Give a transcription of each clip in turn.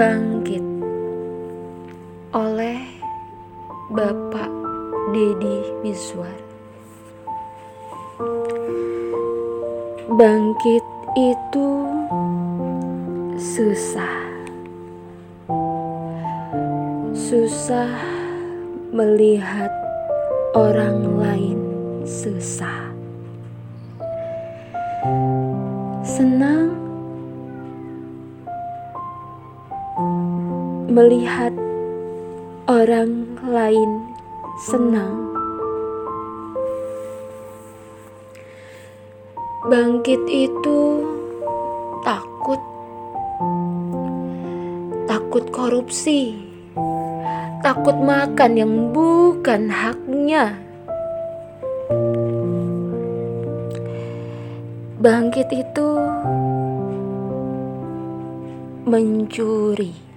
Bangkit oleh Bapak Dedi Mizwar. Bangkit itu susah. Susah melihat orang lain susah. Senang melihat orang lain senang. Bangkit itu takut, takut korupsi, takut makan yang bukan haknya. Bangkit itu mencuri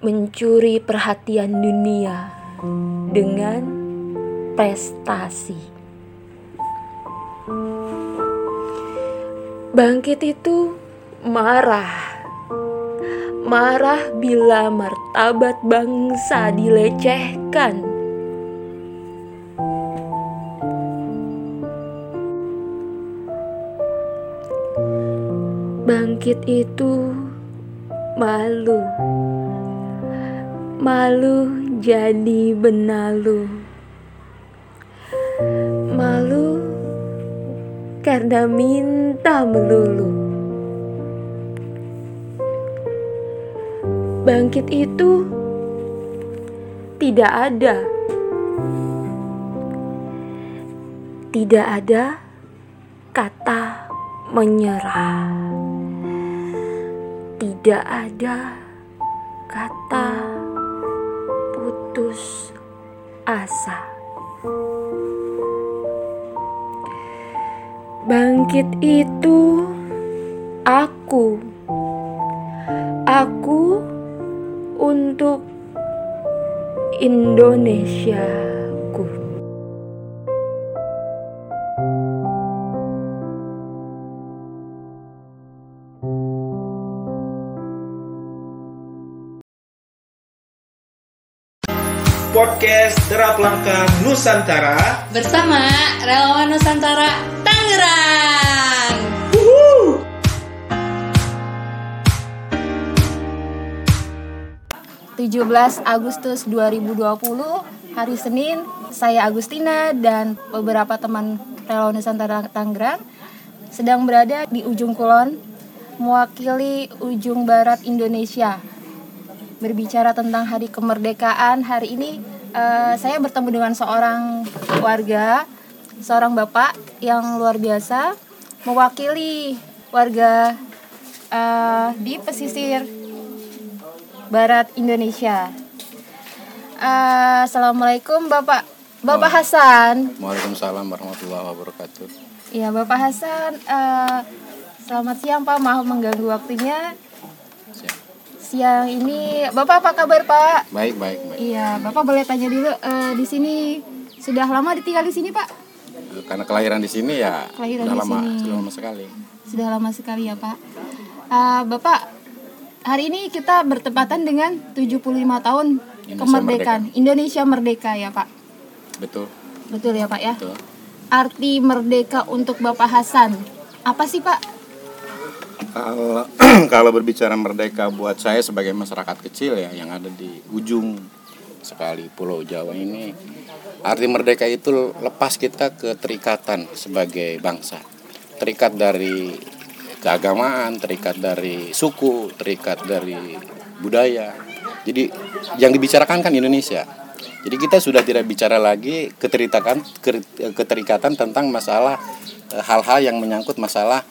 mencuri perhatian dunia dengan prestasi. Bangkit itu marah. Marah bila martabat bangsa dilecehkan. Bangkit itu malu Malu jadi benalu. Malu karena minta melulu. Bangkit itu tidak ada. Tidak ada kata menyerah. Tidak ada kata putus asa. Bangkit itu aku. Aku untuk Indonesiaku. Podcast Derap Langkah Nusantara. bersama Relawan Nusantara Tangerang. 17 Agustus 2020 hari Senin saya Agustina dan beberapa teman Relawan Nusantara Tangerang sedang berada di ujung kulon mewakili ujung barat Indonesia berbicara tentang hari kemerdekaan hari ini eh, saya bertemu dengan seorang warga seorang bapak yang luar biasa mewakili warga eh, di pesisir barat Indonesia. Eh, Assalamualaikum Bapak Bapak Hasan. Waalaikumsalam warahmatullahi wabarakatuh. Iya Bapak Hasan. eh, selamat siang Pak. Maaf mengganggu waktunya. Siang ini Bapak apa kabar Pak? Baik, baik, baik. Iya, Bapak boleh tanya dulu eh, di sini sudah lama ditinggal di sini, Pak? Karena kelahiran di sini ya Kelahiran sudah di lama, sini. sudah lama sekali. Sudah lama sekali ya, Pak. Eh, Bapak, hari ini kita bertepatan dengan 75 tahun Indonesia kemerdekaan Indonesia merdeka ya, Pak. Betul, Betul ya, Pak ya? betul. Arti merdeka untuk Bapak Hasan. Apa sih, Pak? Kalau kalau berbicara merdeka buat saya sebagai masyarakat kecil ya yang ada di ujung sekali Pulau Jawa ini arti merdeka itu lepas kita keterikatan sebagai bangsa. Terikat dari keagamaan, terikat dari suku, terikat dari budaya. Jadi yang dibicarakan kan Indonesia. Jadi kita sudah tidak bicara lagi keterikatan keterikatan tentang masalah eh, hal-hal yang menyangkut masalah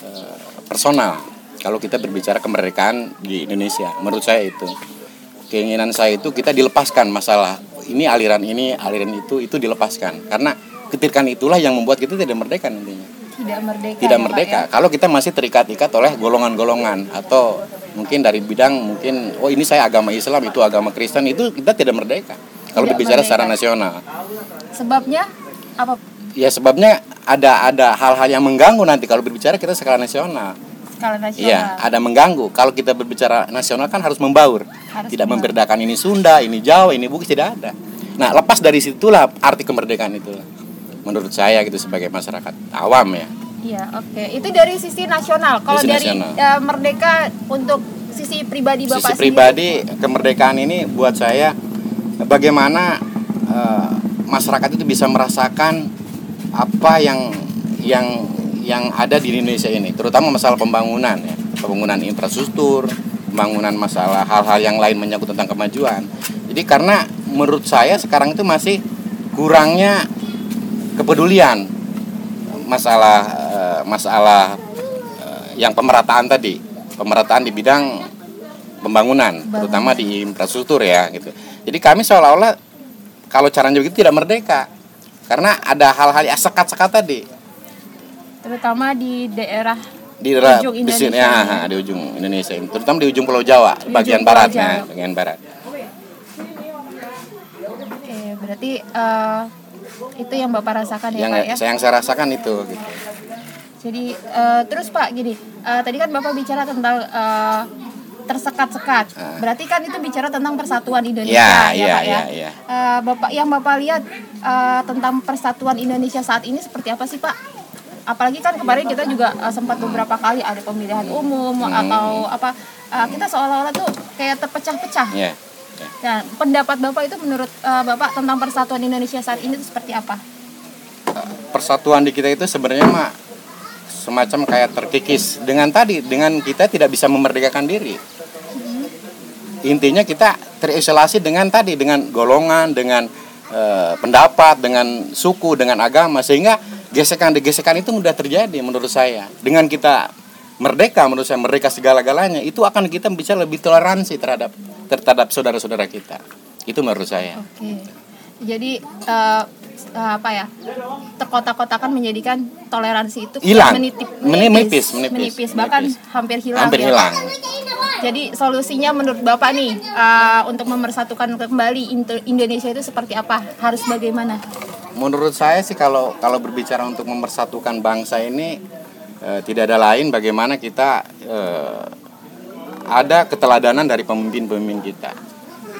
eh, personal. Kalau kita berbicara kemerdekaan di Indonesia, menurut saya itu keinginan saya itu kita dilepaskan masalah ini aliran ini aliran itu itu dilepaskan karena ketirkan itulah yang membuat kita tidak merdeka nantinya Tidak merdeka. tidak ya, Pak, merdeka ya? kalau kita masih terikat-ikat oleh golongan-golongan atau mungkin dari bidang mungkin oh ini saya agama Islam itu agama Kristen itu kita tidak merdeka kalau Tidak berbicara secara nasional Sebabnya apa? Ya sebabnya ada ada hal-hal yang mengganggu nanti kalau berbicara kita skala nasional skala nasional. Iya, ada mengganggu. Kalau kita berbicara nasional kan harus membaur. Harus tidak membaur. membedakan ini Sunda, ini Jawa, ini Bugis tidak ada. Nah, lepas dari situlah arti kemerdekaan itu. Menurut saya gitu sebagai masyarakat awam ya. Iya, oke. Itu dari sisi nasional. Kalau dari nasional. eh, merdeka untuk sisi pribadi Bapak Sisi sendiri, pribadi kemerdekaan ini buat saya bagaimana eh, masyarakat itu bisa merasakan apa yang yang yang ada di Indonesia ini, terutama masalah pembangunan ya, pembangunan infrastruktur, pembangunan masalah hal-hal yang lain menyangkut tentang kemajuan. Jadi karena menurut saya sekarang itu masih kurangnya kepedulian masalah eh, masalah eh, yang pemerataan tadi, pemerataan di bidang pembangunan, terutama di infrastruktur ya gitu. Jadi kami seolah-olah kalau caranya begitu tidak merdeka. Karena ada hal-hal yang sekat-sekat tadi terutama di daerah di daerah Ujung di sini, Indonesia. ya, di ujung Indonesia terutama di ujung Pulau Jawa, Di bagian barat ya, bagian barat. Oke, berarti eh, itu yang Bapak rasakan ya, yang Pak ya. yang saya rasakan itu gitu. Jadi eh, terus Pak gini, eh, tadi kan Bapak bicara tentang eh, tersekat-sekat. Ah. Berarti kan itu bicara tentang persatuan Indonesia Ya, ya, ya, Pak ya. ya, ya. Eh, Bapak yang Bapak lihat eh, tentang persatuan Indonesia saat ini seperti apa sih Pak? Apalagi kan kemarin kita juga eh, sempat beberapa kali ada pemilihan umum Hmm. atau apa eh, kita seolah-olah tuh kayak terpecah-pecah. Ya. ya. Nah, pendapat Bapak itu menurut eh, Bapak tentang persatuan Indonesia saat ini itu seperti apa? Persatuan di kita itu sebenarnya mah semacam kayak terkikis dengan tadi dengan kita tidak bisa memerdekakan diri. Intinya kita terisolasi dengan tadi dengan golongan, dengan eh, pendapat, dengan suku, dengan agama sehingga gesekan-gesekan itu mudah terjadi menurut saya. Dengan kita merdeka menurut saya merdeka segala-galanya itu akan kita bisa lebih toleransi terhadap terhadap saudara-saudara kita. Itu menurut saya. Oke. Jadi eh, eh, apa ya? Terkotak-kotakan menjadikan toleransi itu Hilang. menitip, Meni- menipis, menipis, menipis, bahkan menipis. hampir hilang. Hampir ya, hilang. Jadi solusinya menurut Bapak nih eh, untuk memersatukan kembali Indo- Indonesia itu seperti apa? Harus bagaimana? Menurut saya sih kalau kalau berbicara untuk mempersatukan bangsa ini eh, tidak ada lain bagaimana kita eh, ada keteladanan dari pemimpin-pemimpin kita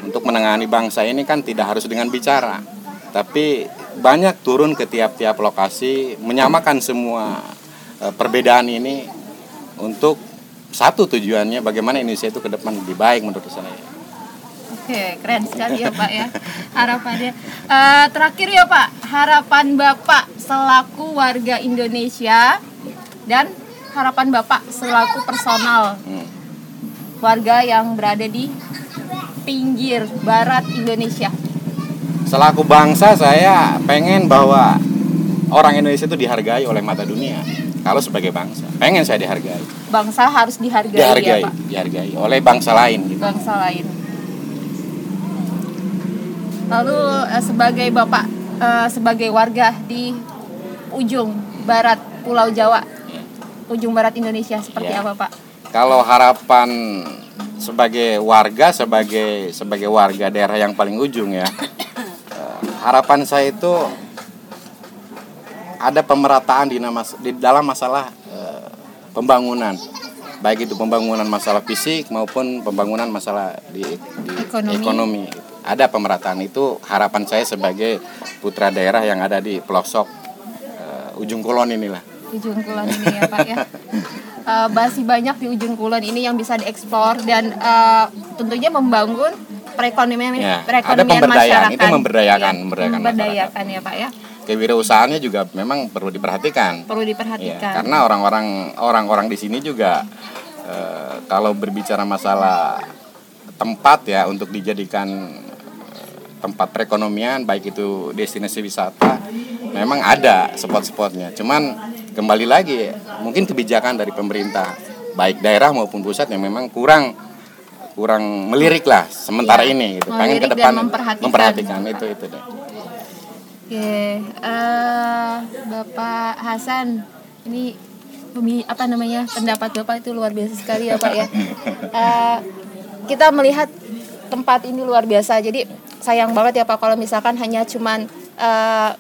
untuk menangani bangsa ini kan tidak harus dengan bicara, tapi banyak turun ke tiap-tiap lokasi menyamakan semua eh, perbedaan ini untuk satu tujuannya bagaimana Indonesia itu ke depan lebih baik menurut saya. Oke, keren sekali ya Pak ya harapannya. Eh, terakhir ya Pak, harapan Bapak selaku warga Indonesia dan harapan Bapak selaku personal Hmm. warga yang berada di pinggir barat Indonesia. Selaku bangsa saya pengen bahwa orang Indonesia itu dihargai oleh mata dunia. Kalau sebagai bangsa, pengen saya dihargai, Bangsa harus dihargai, dihargai, ya Pak. dihargai oleh bangsa lain. Gitu. Bangsa lain. Lalu eh, sebagai Bapak eh, sebagai warga di ujung barat Pulau Jawa, Ya. ujung barat Indonesia seperti Ya. apa Pak? Kalau harapan sebagai warga, sebagai sebagai warga daerah yang paling ujung ya, harapan saya itu ada pemerataan di, dalam masalah eh, pembangunan, baik itu pembangunan masalah fisik maupun pembangunan masalah di, di Ekonomi. ekonomi. Ada pemerataan itu harapan saya sebagai putra daerah yang ada di pelosok eh, ujung kulon inilah. Ujung Kulon ini ya Pak ya. Eh, masih banyak di ujung Kulon ini yang bisa dieksplor dan eh, tentunya membangun perekonomian Ya, ada perekonomian pemberdayaan. masyarakat. Itu memberdayakan, Iya, memberdayakan memberdayakan ya Pak ya. Kewirausahaannya juga memang perlu diperhatikan. Perlu diperhatikan. karena orang-orang orang-orang di sini juga eh, kalau berbicara masalah tempat ya untuk dijadikan eh, tempat perekonomian baik itu destinasi wisata memang ada spot-spotnya. Cuman kembali lagi mungkin kebijakan dari pemerintah baik daerah maupun pusat yang memang kurang kurang melirik lah sementara Iya, ini gitu. Pengen ke depan memperhatikan. memperhatikan itu itu deh. Oke, eh, Bapak Hasan, ini pemi- apa namanya pendapat Bapak itu luar biasa sekali ya Pak ya. Eh, kita melihat tempat ini luar biasa, jadi sayang banget ya Pak kalau misalkan hanya cuman eh,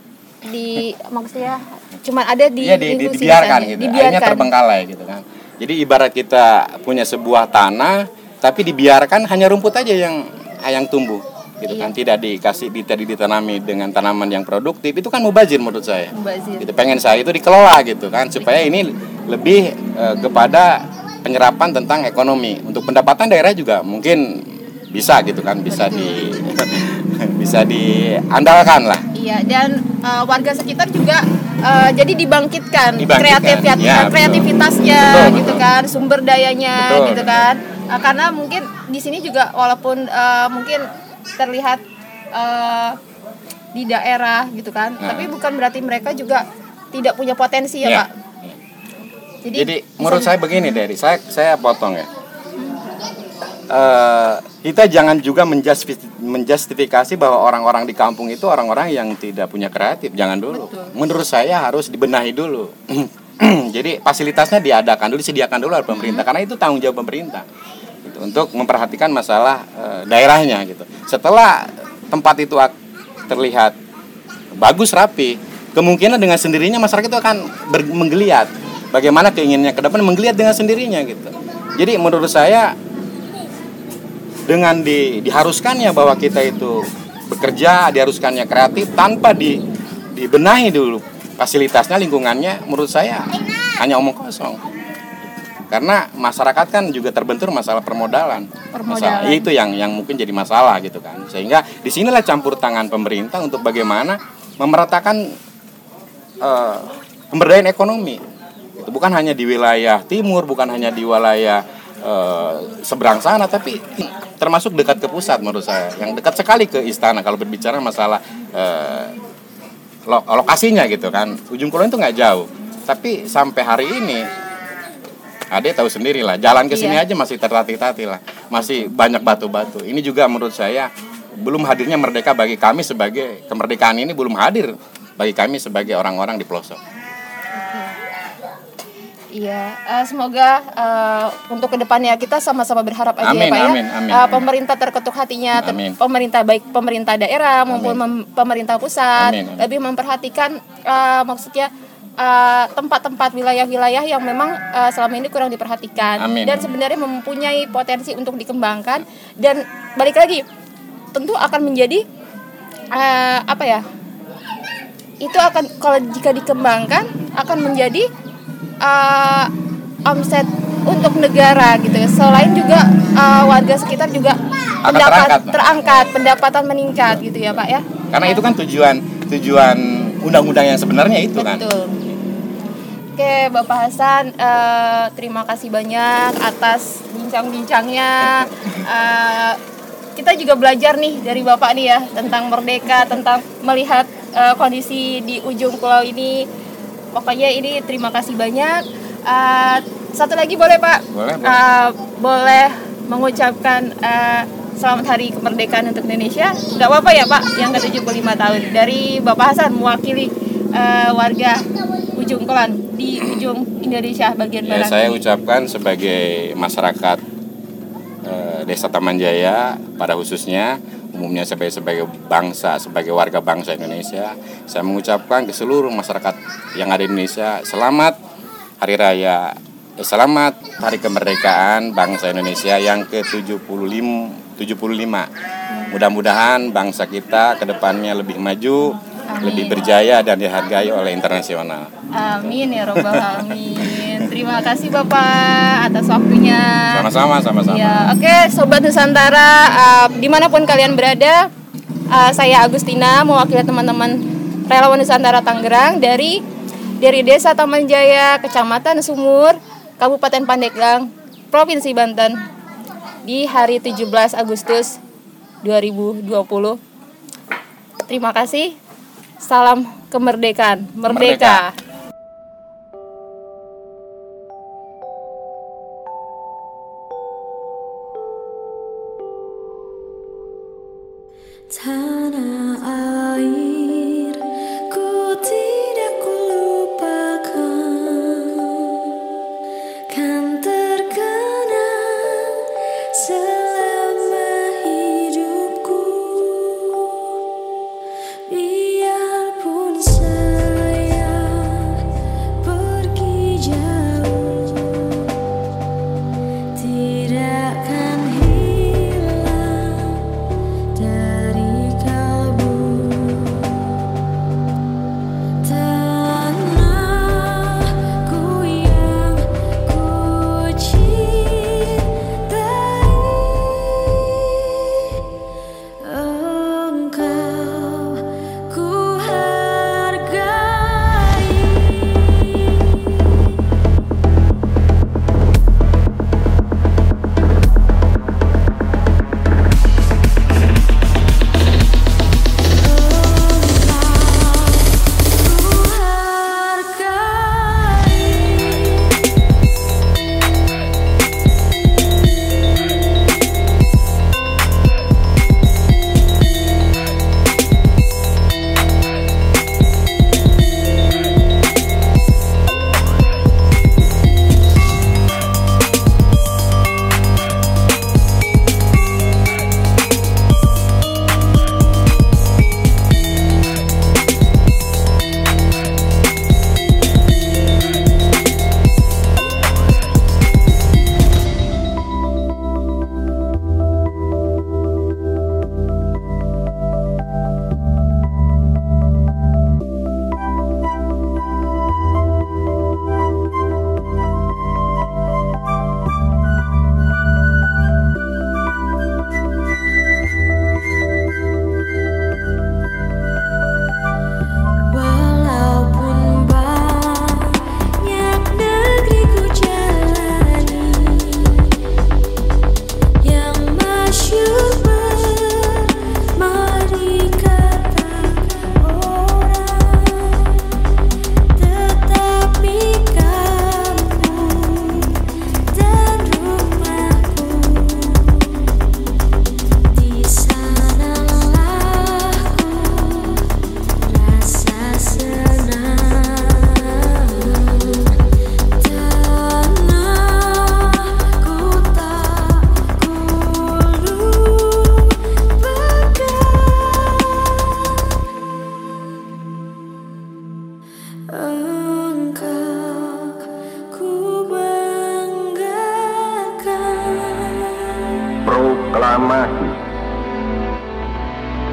di maksudnya cuman ada di Iya di, di- dibiarkan gitu. dibiarkan. Akhirnya terbengkalai gitu kan. Jadi ibarat kita punya sebuah tanah tapi dibiarkan hanya rumput aja yang yang tumbuh gitu Iya. kan tidak dikasih tidak ditanami dengan tanaman yang produktif itu kan mubazir menurut saya Mubazir. gitu pengen saya itu dikelola gitu kan supaya ini lebih eh, kepada penyerapan tentang ekonomi untuk pendapatan daerah juga mungkin bisa gitu kan bisa di bisa diandalkan lah Iya, dan uh, warga sekitar juga uh, jadi dibangkitkan, Dibangkitkan, kreativitas ya, kreativitasnya Betul, gitu betul. kan, sumber dayanya Betul. gitu kan. Uh, karena mungkin di sini juga walaupun uh, mungkin terlihat uh, di daerah gitu kan, Nah. tapi bukan berarti mereka juga tidak punya potensi ya, Iya. Pak. Jadi, Jadi menurut saya begini dari saya saya potong ya. Eh, kita jangan juga menjustifi- menjustifikasi bahwa orang-orang di kampung itu orang-orang yang tidak punya kreatif. Jangan dulu. Betul. Menurut saya harus dibenahi dulu. Jadi fasilitasnya diadakan dulu, disediakan dulu oleh pemerintah karena itu tanggung jawab pemerintah untuk memperhatikan masalah eh, daerahnya gitu. Setelah tempat itu terlihat bagus rapi, kemungkinan dengan sendirinya masyarakat itu akan menggeliat. Bagaimana keinginannya ke depan menggeliat dengan sendirinya gitu. Jadi menurut saya dengan di, diharuskannya bahwa kita itu bekerja, diharuskannya kreatif tanpa di dibenahi dulu fasilitasnya, lingkungannya, menurut saya hanya omong kosong. Karena masyarakat kan juga terbentur masalah permodalan. Permodalan. Masalah, itu yang yang mungkin jadi masalah gitu kan. Sehingga di sinilah campur tangan pemerintah untuk bagaimana memeratakan eh, pemberdayaan ekonomi. Itu bukan hanya di wilayah timur, bukan hanya di wilayah eh, seberang sana, tapi termasuk dekat ke pusat menurut saya. Yang dekat sekali ke istana kalau berbicara masalah lo- lokasinya gitu kan. Ujung Kulon itu nggak jauh. Tapi sampai hari ini Ade tahu sendiri lah, jalan ke sini Iya. aja masih tertatih-tatih lah, masih banyak batu-batu. Ini juga menurut saya belum hadirnya merdeka bagi kami sebagai kemerdekaan ini belum hadir bagi kami sebagai orang-orang di pelosok. Iya, eh, semoga eh, untuk ke depannya kita sama-sama berharap aja Amin, ya Pak ya. amin, amin, amin. pemerintah terketuk hatinya, ter- Amin. pemerintah baik pemerintah daerah maupun pemerintah pusat Amin, amin. lebih memperhatikan eh, maksudnya eh, tempat-tempat wilayah-wilayah yang memang eh, selama ini kurang diperhatikan Amin. dan sebenarnya mempunyai potensi untuk dikembangkan dan balik lagi tentu akan menjadi eh, apa ya? Itu akan kalau jika dikembangkan akan menjadi uh, omset untuk negara gitu ya. Selain juga uh, warga sekitar juga Akan pendapat terangkat, terangkat, pendapatan meningkat gitu ya, Pak ya. Karena itu kan tujuan tujuan undang-undang yang sebenarnya itu kan. Betul. Oke, Bapak Hasan, eh, terima kasih banyak atas bincang-bincangnya. Eh, kita juga belajar nih dari Bapak nih ya tentang merdeka, tentang melihat eh, kondisi di ujung pulau ini. Pokoknya ini terima kasih banyak. Eh, satu lagi boleh Pak? Boleh, boleh. Eh, boleh mengucapkan eh, selamat hari kemerdekaan untuk Indonesia. Gak apa-apa ya Pak, yang ke-75 tahun. Dari Bapak Hasan mewakili eh, warga ujung Kulon di ujung Indonesia bagian Ya, barat. saya ucapkan sebagai masyarakat eh, Desa Taman Jaya pada khususnya umumnya sebagai sebagai bangsa sebagai warga bangsa Indonesia saya mengucapkan ke seluruh masyarakat yang ada di Indonesia selamat hari raya eh, selamat hari kemerdekaan bangsa Indonesia yang ke-75 75 mudah-mudahan bangsa kita ke depannya lebih maju lebih berjaya dan dihargai oleh internasional. Amin ya robbal alamin. Terima kasih Bapak atas waktunya. sama-sama sama-sama. Ya, oke Sobat Nusantara uh, di mana pun kalian berada, uh, saya Agustina mewakili teman-teman relawan Nusantara Tangerang dari dari Desa Taman Jaya, Kecamatan Sumur, Kabupaten Pandeglang, Provinsi Banten di hari 17 Agustus 2020. Terima kasih. Salam kemerdekaan. Merdeka. Merdeka. Tanah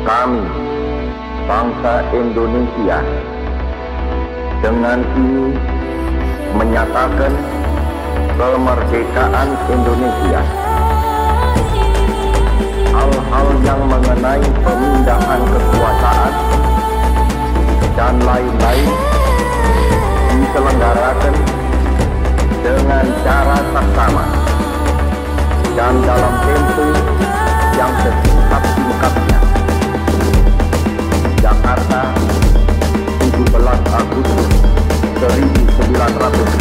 Kami Bangsa Indonesia Dengan ini Menyatakan Kemerdekaan Indonesia Hal-hal yang mengenai pemindahan kekuasaan Dan lain-lain Diselenggarakan Dengan cara saksama dan dalam tempo yang sesingkat-singkatnya. Jakarta, 17 Agustus 1945